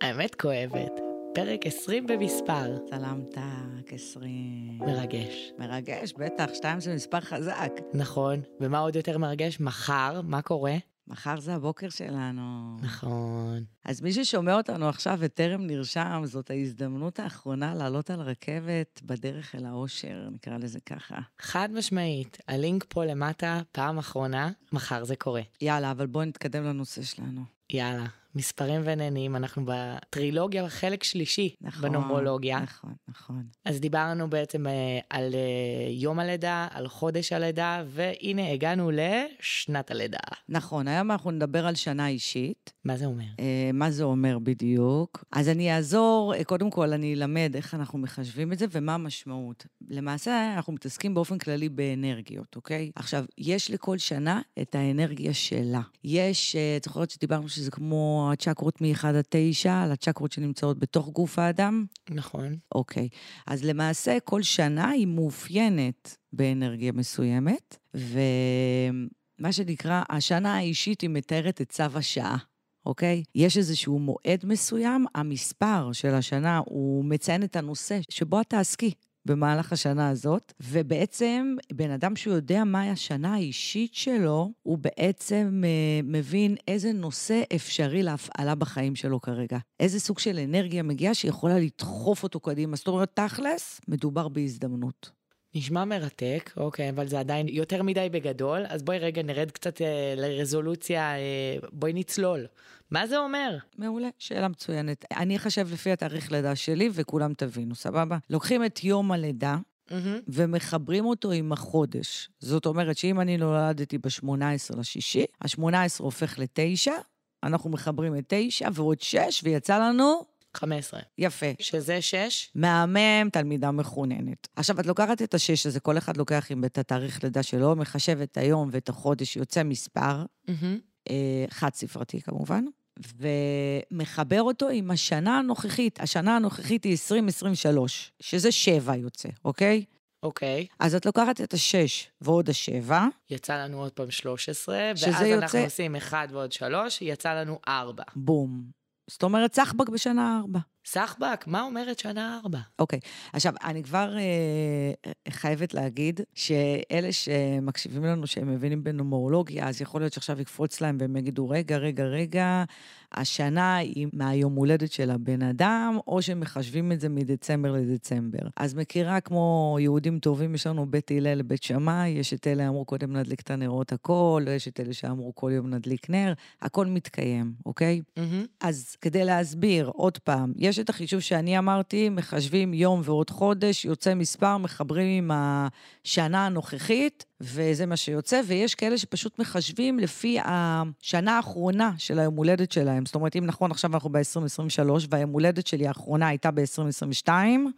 האמת כואבת. פרק 20 במספר. צלמת כ-20. מרגש. מרגש, בטח, שתיים זה מספר חזק. נכון. ומה עוד יותר מרגש? מחר, מה קורה? מחר זה הבוקר שלנו. נכון. אז מי ששומע אותנו עכשיו וטרם נרשם, זאת ההזדמנות האחרונה לעלות על רכבת בדרך אל האושר, נקרא לזה ככה. חד משמעית, הלינק פה למטה, פעם אחרונה, מחר זה קורה. יאללה, אבל בואו נתקדם לנושא שלנו. יאללה, מספרים ונהנים, אנחנו בטרילוגיה בחלק שלישי נכון, בנומרולוגיה. נכון, נכון. אז דיברנו בעצם אה, על אה, יום הלידה, על חודש הלידה, והנה הגענו לשנת הלידה. נכון, היום אנחנו נדבר על שנה אישית. מה זה אומר? אה, מה זה אומר בדיוק? אז אני אעזור, קודם כל אני אלמד איך אנחנו מחשבים את זה ומה המשמעות. למעשה, אנחנו מתעסקים באופן כללי באנרגיות, אוקיי? עכשיו, יש לכל שנה את האנרגיה שלה. יש, את זוכרת שדיברנו שזה כמו הצ'קרות מ-1 עד 9, על הצ'קרות שנמצאות בתוך גוף האדם? נכון. אוקיי. אז למעשה, כל שנה היא מאופיינת באנרגיה מסוימת, ומה שנקרא, השנה האישית היא מתארת את צו השעה. אוקיי? יש איזשהו מועד מסוים, המספר של השנה הוא מציין את הנושא שבו את תעסקי במהלך השנה הזאת, ובעצם בן אדם שהוא יודע מהי השנה האישית שלו, הוא בעצם אה, מבין איזה נושא אפשרי להפעלה בחיים שלו כרגע. איזה סוג של אנרגיה מגיעה שיכולה לדחוף אותו קדימה. זאת אומרת, תכלס, מדובר בהזדמנות. נשמע מרתק, אוקיי, אבל זה עדיין יותר מדי בגדול, אז בואי רגע נרד קצת אה, לרזולוציה, אה, בואי נצלול. מה זה אומר? מעולה, שאלה מצוינת. אני אחשב לפי התאריך לידה שלי וכולם תבינו, סבבה? לוקחים את יום הלידה, מהמם. ומחברים אותו עם החודש. זאת אומרת שאם אני נולדתי ב-18 לשישי, ה-18 הופך ל-9, אנחנו מחברים את 9 ועוד 6, ויצא לנו 15. יפה. שזה 6? מהמם, תלמידה מחוננת. עכשיו, את לוקחת את השש הזה, כל אחד לוקח עם את התאריך לידה שלו, מחשב את היום ואת החודש, יוצא מספר, מהמם. אה, חד-ספרתי כמובן, ומחבר אותו עם השנה הנוכחית. השנה הנוכחית היא 2023, שזה שבע יוצא, אוקיי? אוקיי. אז את לוקחת את השש ועוד השבע, יצא לנו עוד פעם 13, שזה ואז אנחנו יוצא- עושים 1 ועוד 3, יצא לנו 4. בום. זאת אומרת, סחבק בשנה ארבע. סחבק, מה אומרת שנה 4? אוקיי, עכשיו, אני כבר אה, חייבת להגיד שאלה שמקשיבים לנו, שהם מבינים בנומרולוגיה, אז יכול להיות שעכשיו יקפוץ להם והם יגידו, רגע, רגע, רגע, השנה היא מהיום הולדת של הבן אדם, או שמחשבים את זה מדצמבר לדצמבר. אז מכירה כמו יהודים טובים, יש לנו בית הלל לבית שמאי, יש את אלה אמרו קודם נדליק את הנרות הכל, יש את אלה שאמרו כל יום נדליק נר, הכל מתקיים, אוקיי? מהמם. אז כדי להסביר, עוד פעם, יש את החישוב שאני אמרתי, מחשבים יום ועוד חודש, יוצא מספר, מחברים עם השנה הנוכחית, וזה מה שיוצא, ויש כאלה שפשוט מחשבים לפי השנה האחרונה של היום הולדת שלהם. זאת אומרת, אם נכון, עכשיו אנחנו ב-2023, והיום הולדת שלי האחרונה הייתה ב-2022,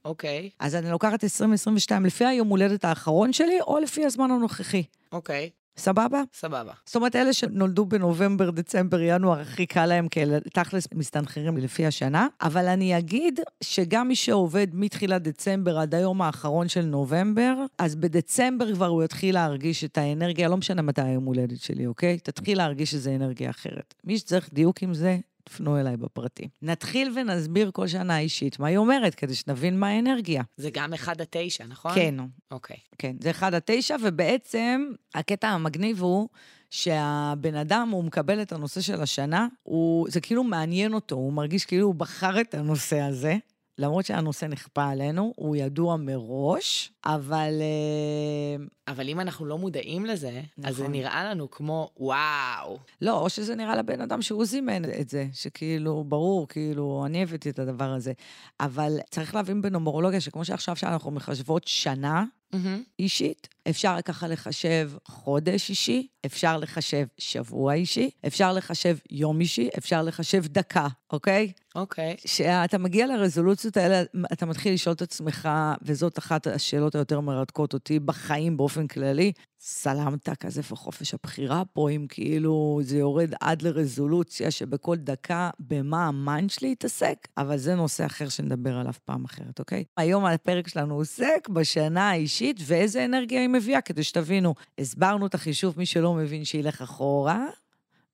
אוקיי, אז אני לוקחת 2022 לפי היום הולדת האחרון שלי, או לפי הזמן הנוכחי. אוקיי, סבבה? סבבה. זאת אומרת, אלה שנולדו בנובמבר, דצמבר, ינואר, הכי קל להם, כי תכלס מסתנכרים לפי השנה. אבל אני אגיד שגם מי שעובד מתחילת דצמבר עד היום האחרון של נובמבר, אז בדצמבר כבר הוא יתחיל להרגיש את האנרגיה, לא משנה מתי היום הולדת שלי, אוקיי? תתחיל להרגיש שזו אנרגיה אחרת. מי שצריך דיוק עם זה, תפנו אליי בפרטי. נתחיל ונסביר כל שנה אישית מה היא אומרת, כדי שנבין מה האנרגיה. זה גם 1 עד 9, נכון? כן, אוקיי. כן, זה 1 עד 9, ובעצם הקטע המגניב הוא שהבן אדם, הוא מקבל את הנושא של השנה, הוא, זה כאילו מעניין אותו, הוא מרגיש כאילו הוא בחר את הנושא הזה. למרות שהנושא נכפה עלינו, הוא ידוע מראש, אבל אה, אבל אם אנחנו לא מודעים לזה, אז זה נכון. נראה לנו כמו, וואו. לא, או שזה נראה לבן אדם שהוא זימן את זה, שכאילו, ברור, כאילו, אני הבאתי את הדבר הזה. אבל צריך להבין בנומרולוגיה, שכמו שעכשיו שאנחנו מחשבות שנה מהמם. אישית, אפשר ככה לחשב חודש אישי, אפשר לחשב שבוע אישי, אפשר לחשב יום אישי, אפשר לחשב דקה, אוקיי? אוקיי. כשאתה מגיע לרזולוציות האלה, אתה מתחיל לשאול את עצמך, וזאת אחת השאלות היותר מרתקות אותי בחיים באופן כללי, סלמת כזה וחופש הבחירה פה, אם כאילו זה יורד עד לרזולוציה שבכל דקה במה ה mind שלי יתעסק, אבל זה נושא אחר שנדבר עליו פעם אחרת, אוקיי? היום הפרק שלנו עוסק בשנה האישית ואיזה אנרגיה היא מביאה, כדי שתבינו. הסברנו את החישוב, מי שלא מבין שילך אחורה.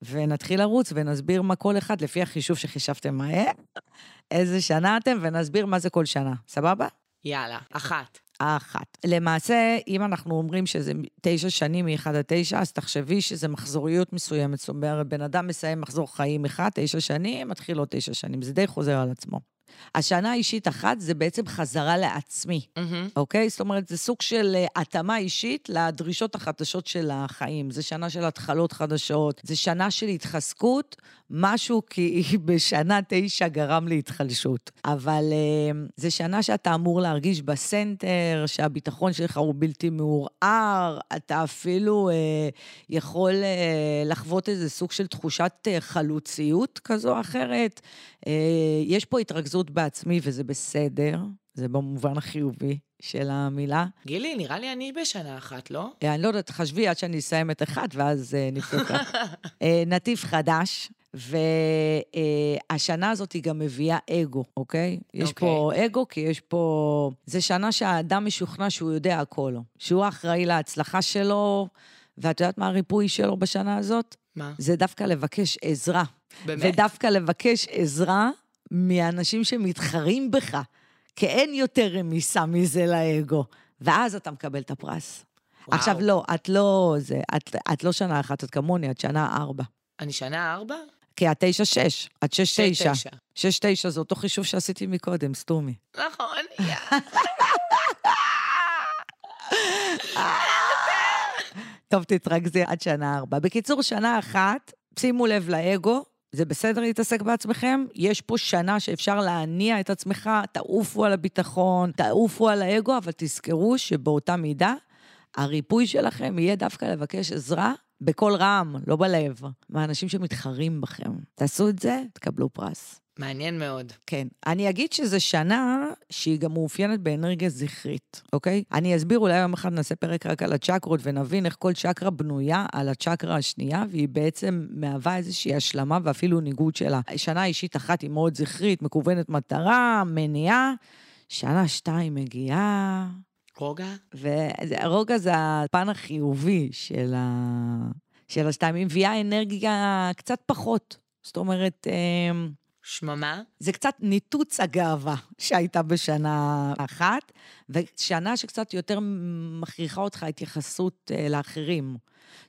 ונתחיל לרוץ ונסביר מה כל אחד, לפי החישוב שחישבתם מהר, איזה שנה אתם, ונסביר מה זה כל שנה. סבבה? יאללה, אחת. האחת. למעשה, אם אנחנו אומרים שזה תשע שנים מ-1 עד 9, אז תחשבי שזה מחזוריות מסוימת. זאת אומרת, בן אדם מסיים מחזור חיים אחד, תשע שנים, מתחיל עוד תשע שנים. זה די חוזר על עצמו. השנה האישית אחת זה בעצם חזרה לעצמי, מהמם. אוקיי? זאת אומרת, זה סוג של אה, התאמה אישית לדרישות החדשות של החיים. זה שנה של התחלות חדשות, זה שנה של התחזקות, משהו כי בשנה תשע גרם להתחלשות. אבל אה, זה שנה שאתה אמור להרגיש בסנטר, שהביטחון שלך הוא בלתי מעורער, אתה אפילו אה, יכול אה, לחוות איזה סוג של תחושת חלוציות כזו או אחרת. יש פה התרכזות בעצמי וזה בסדר, זה במובן החיובי של המילה. גילי, נראה לי אני בשנה אחת, לא? אה, אני לא יודעת, חשבי עד שאני אסיים את אחד, ואז אה, נבדוק. אה, נתיב חדש, והשנה הזאת היא גם מביאה אגו, אוקיי? יש אוקיי. פה אגו, כי יש פה... זה שנה שהאדם משוכנע שהוא יודע הכל, שהוא אחראי להצלחה שלו, ואת יודעת מה הריפוי שלו בשנה הזאת? מה? זה דווקא לבקש עזרה. באמת? ודווקא לבקש עזרה מאנשים שמתחרים בך, כי אין יותר רמיסה מזה לאגו. ואז אתה מקבל את הפרס. וואו. עכשיו, לא, את לא, זה, את, את לא שנה אחת, את כמוני, את שנה ארבע. אני שנה ארבע? כי את תשע שש, את שש תשע. תשע. שש תשע זה אותו חישוב שעשיתי מקודם, סתומי. נכון, טוב, תתרכזי עד שנה ארבע. בקיצור, שנה אחת, שימו לב לאגו, זה בסדר להתעסק בעצמכם, יש פה שנה שאפשר להניע את עצמך, תעופו על הביטחון, תעופו על האגו, אבל תזכרו שבאותה מידה, הריפוי שלכם יהיה דווקא לבקש עזרה בקול רם, לא בלב, מהאנשים שמתחרים בכם. תעשו את זה, תקבלו פרס. מעניין מאוד. כן. אני אגיד שזו שנה שהיא גם מאופיינת באנרגיה זכרית, אוקיי? אני אסביר, אולי יום אחד נעשה פרק רק על הצ'קרות ונבין איך כל צ'קרה בנויה על הצ'קרה השנייה, והיא בעצם מהווה איזושהי השלמה ואפילו ניגוד שלה. שנה אישית אחת היא מאוד זכרית, מקוונת מטרה, מניעה. שנה שתיים מגיעה, רוגע? והרוגע זה הפן החיובי של, ה... של השתיים. היא מביאה אנרגיה קצת פחות. זאת אומרת, אמ, שממה? זה קצת ניתוץ הגאווה שהייתה בשנה אחת, ושנה שקצת יותר מכריחה אותך התייחסות אה, לאחרים.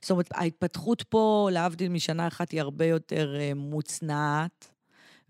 זאת אומרת, ההתפתחות פה, להבדיל משנה אחת, היא הרבה יותר אה, מוצנעת,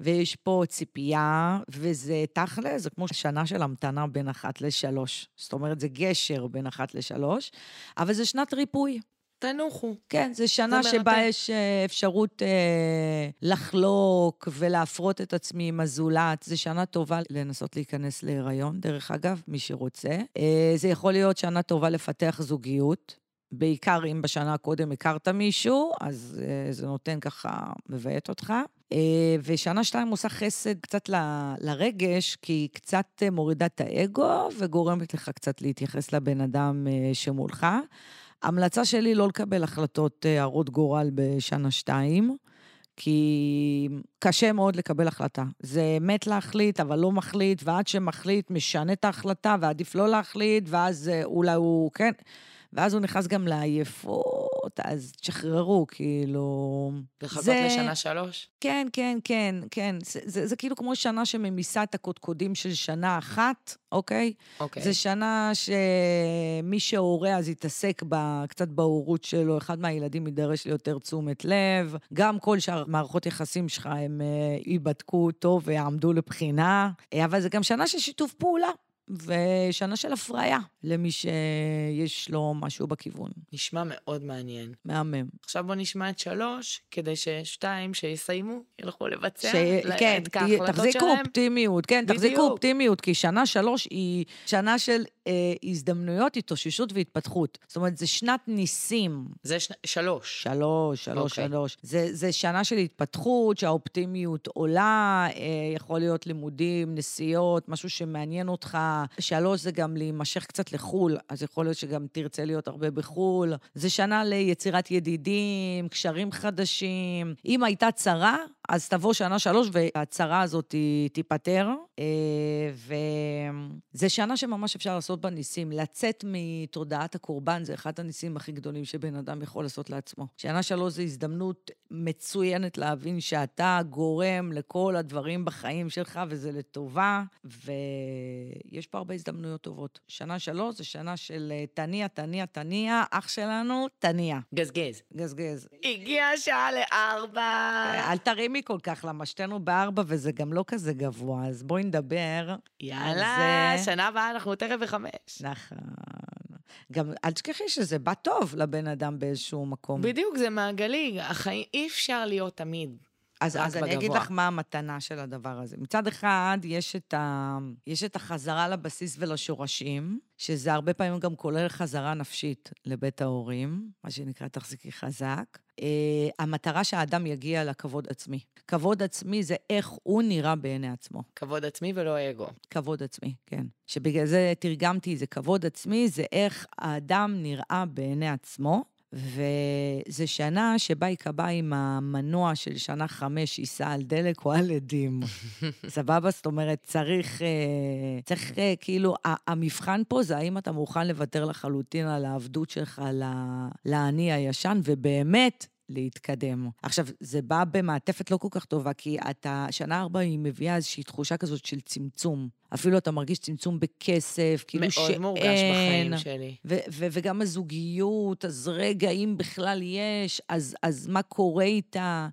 ויש פה ציפייה, וזה תכל'ס, זה כמו שנה של המתנה בין אחת לשלוש. זאת אומרת, זה גשר בין אחת לשלוש, אבל זה שנת ריפוי. תנוחו. כן, זו שנה שבה מרתק. יש אה, אפשרות אה, לחלוק ולהפרות את עצמי עם הזולת. זו שנה טובה לנסות להיכנס להיריון, דרך אגב, מי שרוצה. אה, זה יכול להיות שנה טובה לפתח זוגיות. בעיקר אם בשנה הקודם הכרת מישהו, אז אה, זה נותן ככה, מבעט אותך. אה, ושנה שתיים עושה חסד קצת ל- לרגש, כי היא קצת אה, מורידה את האגו וגורמת לך קצת להתייחס לבן אדם שמולך. המלצה שלי לא לקבל החלטות אה, הרות גורל בשנה שתיים, כי קשה מאוד לקבל החלטה. זה מת להחליט, אבל לא מחליט, ועד שמחליט, משנה את ההחלטה, ועדיף לא להחליט, ואז אה, אולי הוא, כן, ואז הוא נכנס גם לעייפות, אז תשחררו, כאילו... לחכות זה- לשנה שלוש? כן, כן, כן, כן. זה, זה, זה כאילו כמו שנה שממיסה את הקודקודים של שנה אחת, אוקיי? אוקיי. זה שנה שמי שהורה אז יתעסק בה, קצת בהורות שלו, אחד מהילדים יידרש ליותר תשומת לב. גם כל שאר מערכות יחסים שלך הם אה, ייבדקו טוב ויעמדו לבחינה. אה, אבל זה גם שנה של שיתוף פעולה. ושנה של הפריה למי שיש לו משהו בכיוון. נשמע מאוד מעניין. מהמם. עכשיו בוא נשמע את שלוש, כדי ששתיים, שיסיימו, ילכו לבצע ש... לה- כן, את ההחלטות תחזיקו שלהם. אופטימיות, כן, תחזיקו בדיוק. אופטימיות, כי שנה שלוש היא שנה של אה, הזדמנויות, התאוששות והתפתחות. זאת אומרת, זה שנת ניסים. זה שני- שלוש. שלוש, שלוש, אוקיי. שלוש. זה, זה שנה של התפתחות, שהאופטימיות עולה, אה, יכול להיות לימודים, נסיעות, משהו שמעניין אותך, שלוש זה גם להימשך קצת לחו"ל, אז יכול להיות שגם תרצה להיות הרבה בחו"ל. זה שנה ליצירת ידידים, קשרים חדשים. אם הייתה צרה, אז תבוא שנה שלוש והצרה הזאת תיפתר. אה, וזה שנה שממש אפשר לעשות בה ניסים. לצאת מתודעת הקורבן זה אחד הניסים הכי גדולים שבן אדם יכול לעשות לעצמו. שנה שלוש זו הזדמנות מצוינת להבין שאתה גורם לכל הדברים בחיים שלך, וזה לטובה, ויש פה הרבה הזדמנויות טובות. שנה שלוש זה שנה של אה, תניע, תניע, תניע, אח שלנו, תניע. גזגז. גזגז. הגיעה השעה לארבע. אל תרימי כל כך, למה שתינו בארבע וזה גם לא כזה גבוה, אז בואי נדבר. יאללה, זה... שנה הבאה אנחנו תכף בחמש. נכון. גם אל תשכחי שזה בא טוב לבן אדם באיזשהו מקום. בדיוק, זה מעגלי. החיים, אי אפשר להיות תמיד אז, אז אני אגיד לך מה המתנה של הדבר הזה. מצד אחד, יש את, ה, יש את החזרה לבסיס ולשורשים, שזה הרבה פעמים גם כולל חזרה נפשית לבית ההורים, מה שנקרא תחזיקי חזק. Uh, המטרה שהאדם יגיע לכבוד עצמי. כבוד עצמי זה איך הוא נראה בעיני עצמו. כבוד עצמי ולא אגו. כבוד עצמי, כן. שבגלל זה תרגמתי, זה כבוד עצמי, זה איך האדם נראה בעיני עצמו. וזו שנה שבה ייקבע אם המנוע של שנה חמש ייסע על דלק או על עדים. סבבה? זאת אומרת, צריך, אה, צריך אה, כאילו, המבחן פה זה האם אתה מוכן לוותר לחלוטין על העבדות שלך לאני הישן, ובאמת להתקדם. עכשיו, זה בא במעטפת לא כל כך טובה, כי אתה, שנה ארבע היא מביאה איזושהי תחושה כזאת של צמצום. אפילו אתה מרגיש צמצום בכסף, כאילו מאוד שאין. מאוד מורגש בחיים שלי. ו- ו- וגם הזוגיות, אז רגע, אם בכלל יש, אז, אז מה קורה איתה?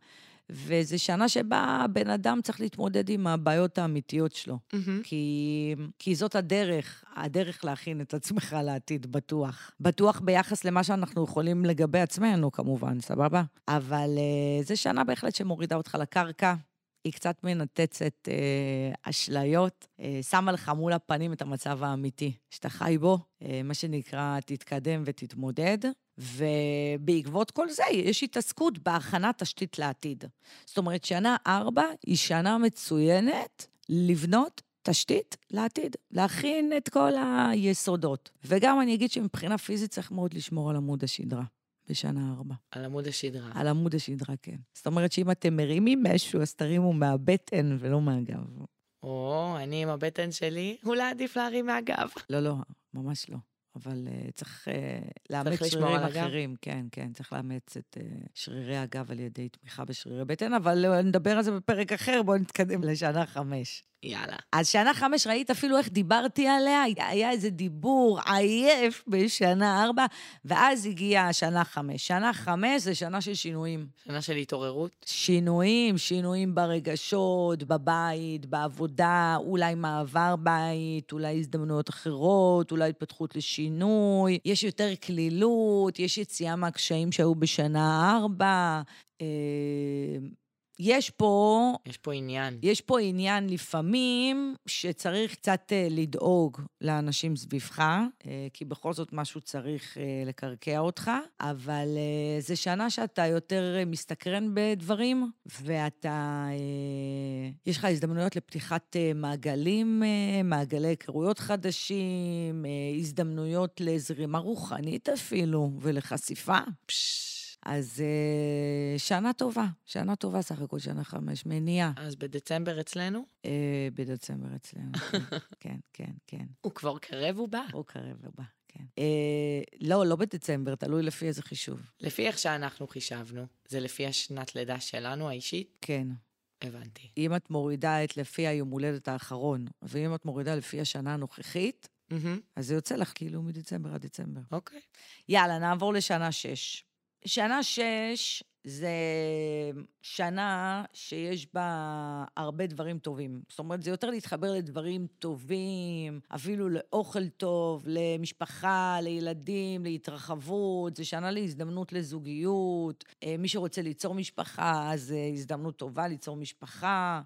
וזו שנה שבה בן אדם צריך להתמודד עם הבעיות האמיתיות שלו. Mm-hmm. כי, כי זאת הדרך, הדרך להכין את עצמך לעתיד, בטוח. בטוח ביחס למה שאנחנו יכולים לגבי עצמנו, כמובן, סבבה? אבל uh, זו שנה בהחלט שמורידה אותך לקרקע. היא קצת מנתצת אה, אשליות, אה, שמה לך מול הפנים את המצב האמיתי שאתה חי בו, אה, מה שנקרא, תתקדם ותתמודד. ובעקבות כל זה יש התעסקות בהכנת תשתית לעתיד. זאת אומרת, שנה ארבע היא שנה מצוינת לבנות תשתית לעתיד, להכין את כל היסודות. וגם אני אגיד שמבחינה פיזית צריך מאוד לשמור על עמוד השדרה. בשנה ארבע. על עמוד השדרה. על עמוד השדרה, כן. זאת אומרת שאם אתם מרימים משהו, אז תרימו מהבטן ולא מהגב. או, אני עם הבטן שלי, אולי עדיף להרים מהגב. לא, לא, ממש לא. אבל uh, צריך uh, לאמץ שרירים אחרים. כן, כן, צריך לאמץ את uh, שרירי הגב על ידי תמיכה בשרירי בטן, אבל uh, נדבר על זה בפרק אחר, בואו נתקדם לשנה חמש. יאללה. אז שנה חמש, ראית אפילו איך דיברתי עליה? היה איזה דיבור עייף בשנה ארבע, ואז הגיעה שנה חמש. שנה חמש זה שנה של שינויים. שנה של התעוררות? שינויים, שינויים ברגשות, בבית, בעבודה, אולי מעבר בית, אולי הזדמנויות אחרות, אולי התפתחות לשינוי. יש יותר כלילות, יש יציאה מהקשיים שהיו בשנה ארבע. אה, יש פה... יש פה עניין. יש פה עניין לפעמים שצריך קצת uh, לדאוג לאנשים סביבך, uh, כי בכל זאת משהו צריך uh, לקרקע אותך, אבל זה שנה שאתה יותר מסתקרן בדברים, ואתה... יש לך הזדמנויות לפתיחת מעגלים, מעגלי היכרויות חדשים, הזדמנויות לזרימה רוחנית אפילו, ולחשיפה. פשש. אז uh, שנה טובה, שנה טובה סך הכל, שנה חמש, מניעה. אז בדצמבר אצלנו? Uh, בדצמבר אצלנו, כן, כן, כן. הוא כבר קרב ובא. הוא קרב ובא, כן. Uh, לא, לא בדצמבר, תלוי לפי איזה חישוב. לפי איך שאנחנו חישבנו, זה לפי השנת לידה שלנו, האישית? כן. הבנתי. אם את מורידה את לפי היום הולדת האחרון, ואם את מורידה לפי השנה הנוכחית, Mm-hmm. אז זה יוצא לך כאילו מדצמבר עד דצמבר. אוקיי. Okay. יאללה, נעבור לשנה שש. שנה שש זה שנה שיש בה הרבה דברים טובים. זאת אומרת, זה יותר להתחבר לדברים טובים, אפילו לאוכל טוב, למשפחה, לילדים, להתרחבות. זה שנה להזדמנות לזוגיות. אה, מי שרוצה ליצור משפחה, אז אה, הזדמנות טובה ליצור משפחה.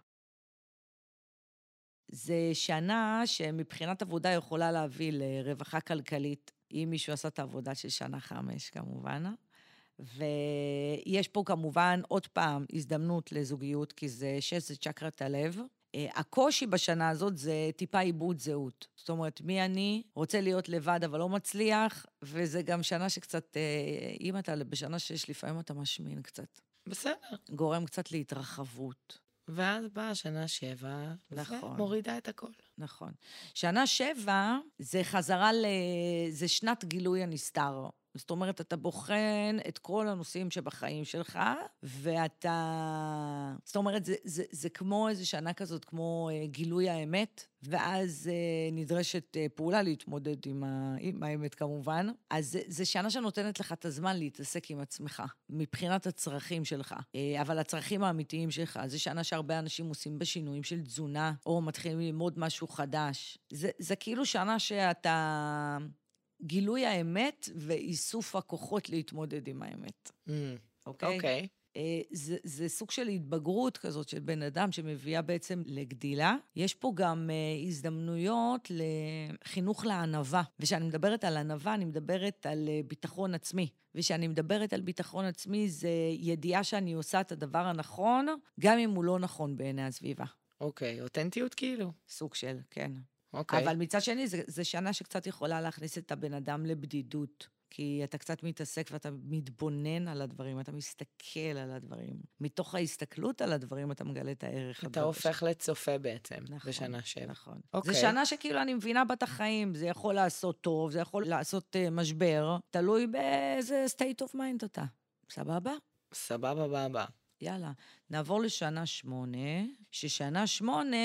זה שנה שמבחינת עבודה יכולה להביא לרווחה כלכלית, אם מישהו עשה את העבודה של שנה חמש, כמובן. ויש פה כמובן עוד פעם הזדמנות לזוגיות, כי זה שש זה צ'קרת הלב. אה, הקושי בשנה הזאת זה טיפה עיבוד זהות. זאת אומרת, מי אני, רוצה להיות לבד אבל לא מצליח, וזה גם שנה שקצת, אה, אם אתה בשנה שש, לפעמים אתה משמין קצת. בסדר. גורם קצת להתרחבות. ואז באה שנה שבע, נכון. ומורידה את הכל. נכון. שנה שבע זה חזרה ל... זה שנת גילוי הנסתר. זאת אומרת, אתה בוחן את כל הנושאים שבחיים שלך, ואתה... זאת אומרת, זה, זה, זה כמו איזו שנה כזאת, כמו אה, גילוי האמת, ואז אה, נדרשת אה, פעולה להתמודד עם, ה, עם האמת כמובן. אז זה שנה שנותנת לך את הזמן להתעסק עם עצמך, מבחינת הצרכים שלך, אה, אבל הצרכים האמיתיים שלך. זה שנה שהרבה אנשים עושים בשינויים של תזונה, או מתחילים ללמוד משהו חדש. זה, זה כאילו שנה שאתה... גילוי האמת ואיסוף הכוחות להתמודד עם האמת. Mm, אוקיי? אוקיי. אה, זה, זה סוג של התבגרות כזאת של בן אדם שמביאה בעצם לגדילה. יש פה גם אה, הזדמנויות לחינוך לענווה. וכשאני מדברת על ענווה, אני מדברת על אה, ביטחון עצמי. וכשאני מדברת על ביטחון עצמי, זה ידיעה שאני עושה את הדבר הנכון, גם אם הוא לא נכון בעיני הסביבה. אוקיי, אותנטיות כאילו. סוג של, כן. אוקיי. אבל מצד שני, זו שנה שקצת יכולה להכניס את הבן אדם לבדידות. כי אתה קצת מתעסק ואתה מתבונן על הדברים, אתה מסתכל על הדברים. מתוך ההסתכלות על הדברים אתה מגלה את הערך. אתה הדבר הופך לצופה בעצם, נכון, בשנה שבע. נכון. אוקיי. זו שנה שכאילו אני מבינה בת החיים, זה יכול לעשות טוב, זה יכול לעשות uh, משבר, תלוי באיזה state of mind אתה. סבבה? סבבה בבא. יאללה. נעבור לשנה שמונה, ששנה שמונה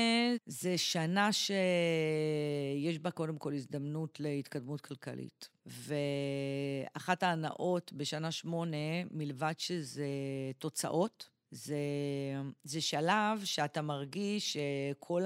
זה שנה שיש בה קודם כל הזדמנות להתקדמות כלכלית. ואחת ההנאות בשנה שמונה, מלבד שזה תוצאות, זה, זה שלב שאתה מרגיש שכל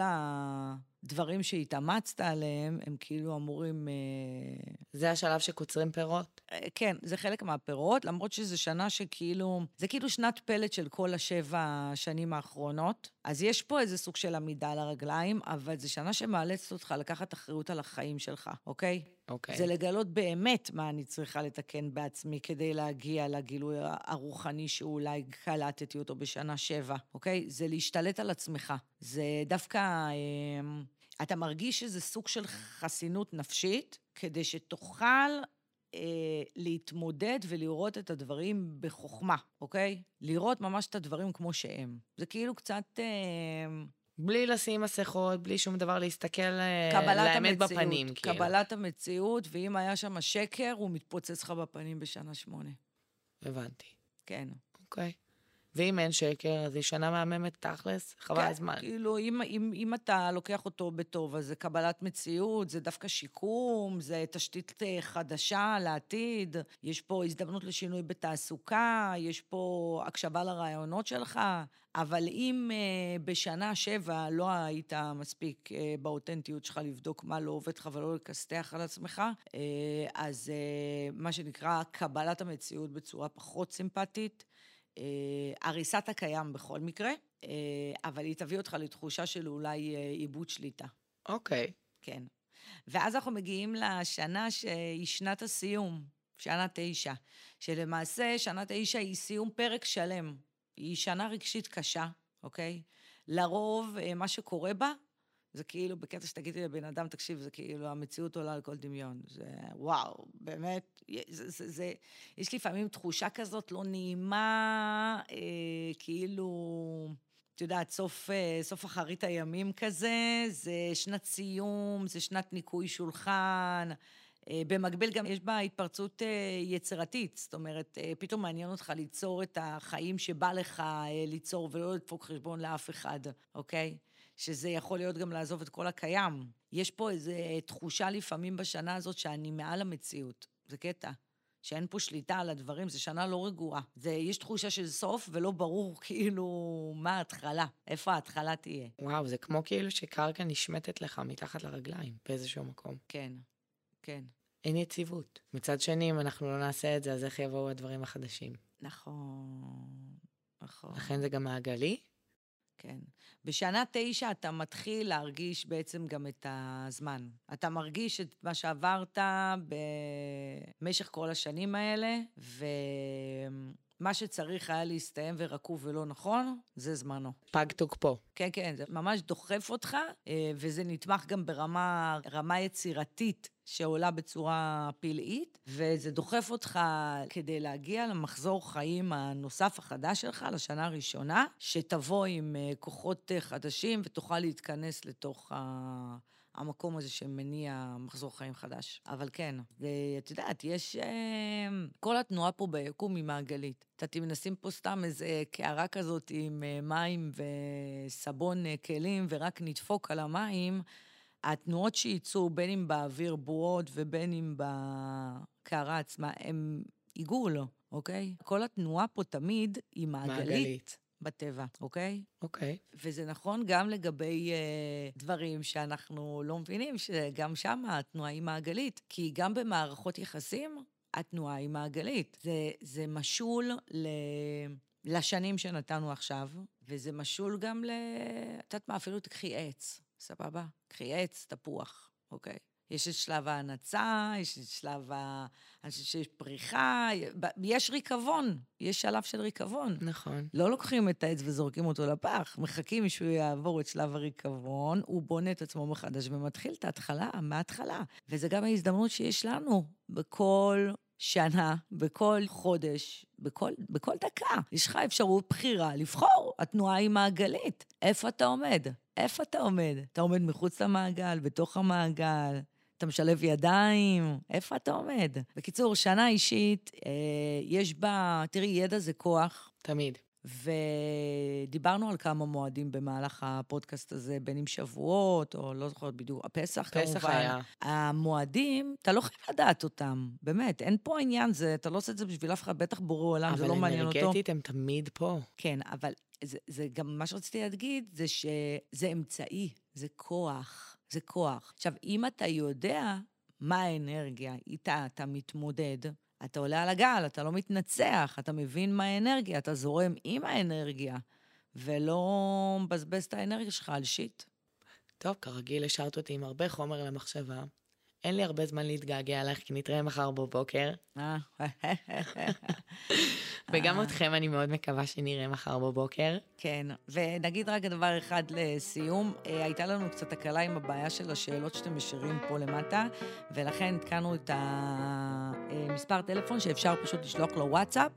הדברים שהתאמצת עליהם, הם כאילו אמורים... אה, זה השלב שקוצרים פירות? אה, כן, זה חלק מהפירות, למרות שזו שנה שכאילו, זה כאילו שנת פלט של כל השבע השנים האחרונות. אז יש פה איזה סוג של עמידה על הרגליים, אבל זו שנה שמאלצת אותך לקחת אחריות על החיים שלך, אוקיי? אוקיי. זה לגלות באמת מה אני צריכה לתקן בעצמי כדי להגיע לגילוי הרוחני שאולי קלטתי אותו בשנה שבע, אוקיי? זה להשתלט על עצמך. זה דווקא... אה, אתה מרגיש שזה סוג של חסינות נפשית, כדי שתוכל אה, להתמודד ולראות את הדברים בחוכמה, אוקיי? לראות ממש את הדברים כמו שהם. זה כאילו קצת... אה, בלי לשים מסכות, בלי שום דבר, להסתכל אה, קבלת לאמת המציאות, בפנים, כאילו. קבלת המציאות, ואם היה שם שקר, הוא מתפוצץ לך בפנים בשנה שמונה. הבנתי. כן. אוקיי. ואם אין שקר, אז היא שנה מהממת תכלס, חבל כן, הזמן. כאילו, אם, אם, אם אתה לוקח אותו בטוב, אז זה קבלת מציאות, זה דווקא שיקום, זה תשתית אה, חדשה לעתיד, יש פה הזדמנות לשינוי בתעסוקה, יש פה הקשבה לרעיונות שלך, אבל אם uh, בשנה שבע לא היית מספיק uh, באותנטיות שלך לבדוק מה לא עובד לך ולא לכסתח על עצמך, uh, אז uh, מה שנקרא קבלת המציאות בצורה פחות סימפטית, אה, הריסת הקיים בכל מקרה, אה, אבל היא תביא אותך לתחושה של אולי אה, עיבוד שליטה. אוקיי. כן. ואז אנחנו מגיעים לשנה שהיא שנת הסיום, שנה תשע, שלמעשה שנה תשע היא סיום פרק שלם. היא שנה רגשית קשה, אוקיי? לרוב, מה שקורה בה, זה כאילו, בקטע שתגידי לבן אדם, תקשיב, זה כאילו, המציאות עולה על כל דמיון. זה וואו, באמת, זה, זה, זה, יש לפעמים תחושה כזאת לא נעימה, אה, כאילו, את יודעת, סוף, אה, סוף אחרית הימים כזה, זה שנת סיום, זה שנת ניקוי שולחן. אה, במקביל גם יש בה התפרצות אה, יצירתית, זאת אומרת, פתאום מעניין אותך ליצור את החיים שבא לך ליצור ולא לדפוק חשבון לאף אחד, אוקיי? שזה יכול להיות גם לעזוב את כל הקיים. יש פה איזו תחושה לפעמים בשנה הזאת שאני מעל המציאות. זה קטע. שאין פה שליטה על הדברים, זו שנה לא רגועה. זה, יש תחושה של סוף ולא ברור כאילו מה ההתחלה, איפה ההתחלה תהיה. וואו, זה כמו כאילו שקרקע נשמטת לך מתחת לרגליים באיזשהו מקום. כן, כן. אין יציבות. מצד שני, אם אנחנו לא נעשה את זה, אז איך יבואו הדברים החדשים? נכון, נכון. לכן זה גם מעגלי, כן. בשנה תשע אתה מתחיל להרגיש בעצם גם את הזמן. אתה מרגיש את מה שעברת במשך כל השנים האלה, מה שצריך היה להסתיים ורקוב ולא נכון, זה זמנו. פג תוקפו. כן, כן, זה ממש דוחף אותך, אה, וזה נתמך גם ברמה רמה יצירתית שעולה בצורה פלאית, וזה דוחף אותך כדי להגיע למחזור חיים הנוסף החדש שלך, לשנה הראשונה, שתבוא עם אה, כוחות אה, חדשים ותוכל להתכנס לתוך ה... המקום הזה שמניע מחזור חיים חדש. אבל כן, ואת יודעת, יש... אה, כל התנועה פה ביקום היא מעגלית. את יודעת, אם נשים פה סתם איזה קערה כזאת עם מים וסבון כלים ורק נדפוק על המים, התנועות שייצאו, בין אם באוויר בועות ובין אם בקערה עצמה, הם עיגול, אוקיי? כל התנועה פה תמיד היא מעגלית. מעגלית. בטבע, אוקיי? אוקיי. וזה נכון גם לגבי uh, דברים שאנחנו לא מבינים, שגם שם התנועה היא מעגלית. כי גם במערכות יחסים, התנועה היא מעגלית. זה, זה משול ל... לשנים שנתנו עכשיו, וזה משול גם ל... את יודעת מה, אפילו תקחי עץ, סבבה? קחי עץ, תפוח, אוקיי? יש את שלב ההנצה, יש את שלב ה... אני חושבת שיש פריחה, יש ריקבון, יש שלב של ריקבון. נכון. לא לוקחים את העץ וזורקים אותו לפח, מחכים שהוא יעבור את שלב הריקבון, הוא בונה את עצמו מחדש ומתחיל את ההתחלה, מההתחלה. וזה גם ההזדמנות שיש לנו בכל שנה, בכל חודש, בכל, בכל דקה. יש לך אפשרות בחירה לבחור. התנועה היא מעגלית. איפה אתה עומד? איפה אתה עומד? אתה עומד מחוץ למעגל, בתוך המעגל, אתה משלב ידיים, איפה אתה עומד? בקיצור, שנה אישית, אה, יש בה, תראי, ידע זה כוח. תמיד. ודיברנו על כמה מועדים במהלך הפודקאסט הזה, בין אם שבועות, או לא זוכרת בדיוק, הפסח פסח כמובן. פסח היה. המועדים, אתה לא חייב לדעת אותם, באמת, אין פה עניין, זה, אתה לא עושה את זה בשביל אף אחד, בטח בורא עולם, זה לא מעניין אותו. אבל אנרגטית הם תמיד פה. כן, אבל זה, זה גם מה שרציתי להגיד, זה שזה אמצעי, זה כוח. זה כוח. עכשיו, אם אתה יודע מה האנרגיה, איתה אתה מתמודד, אתה עולה על הגל, אתה לא מתנצח, אתה מבין מה האנרגיה, אתה זורם עם האנרגיה, ולא מבזבז את האנרגיה שלך על שיט. טוב, כרגיל השארת אותי עם הרבה חומר למחשבה. אין לי הרבה זמן להתגעגע אלייך, כי נתראה מחר בבוקר. אה. וגם אה. אתכם אני מאוד מקווה שנראה מחר בבוקר. כן, ונגיד רק דבר אחד לסיום, אה, הייתה לנו קצת הקלה עם הבעיה של השאלות שאתם משאירים פה למטה, ולכן התקנו את המספר טלפון שאפשר פשוט לשלוח לו וואטסאפ.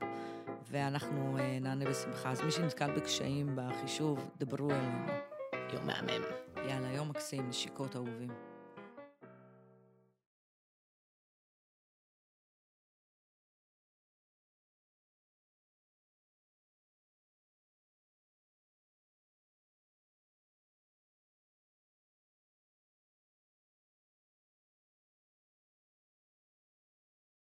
ואנחנו נענה בשמחה. אז מי שנתקל בקשיים בחישוב, דברו אלינו. יום מהמם. יאללה, יום מקסים, נשיקות אהובים.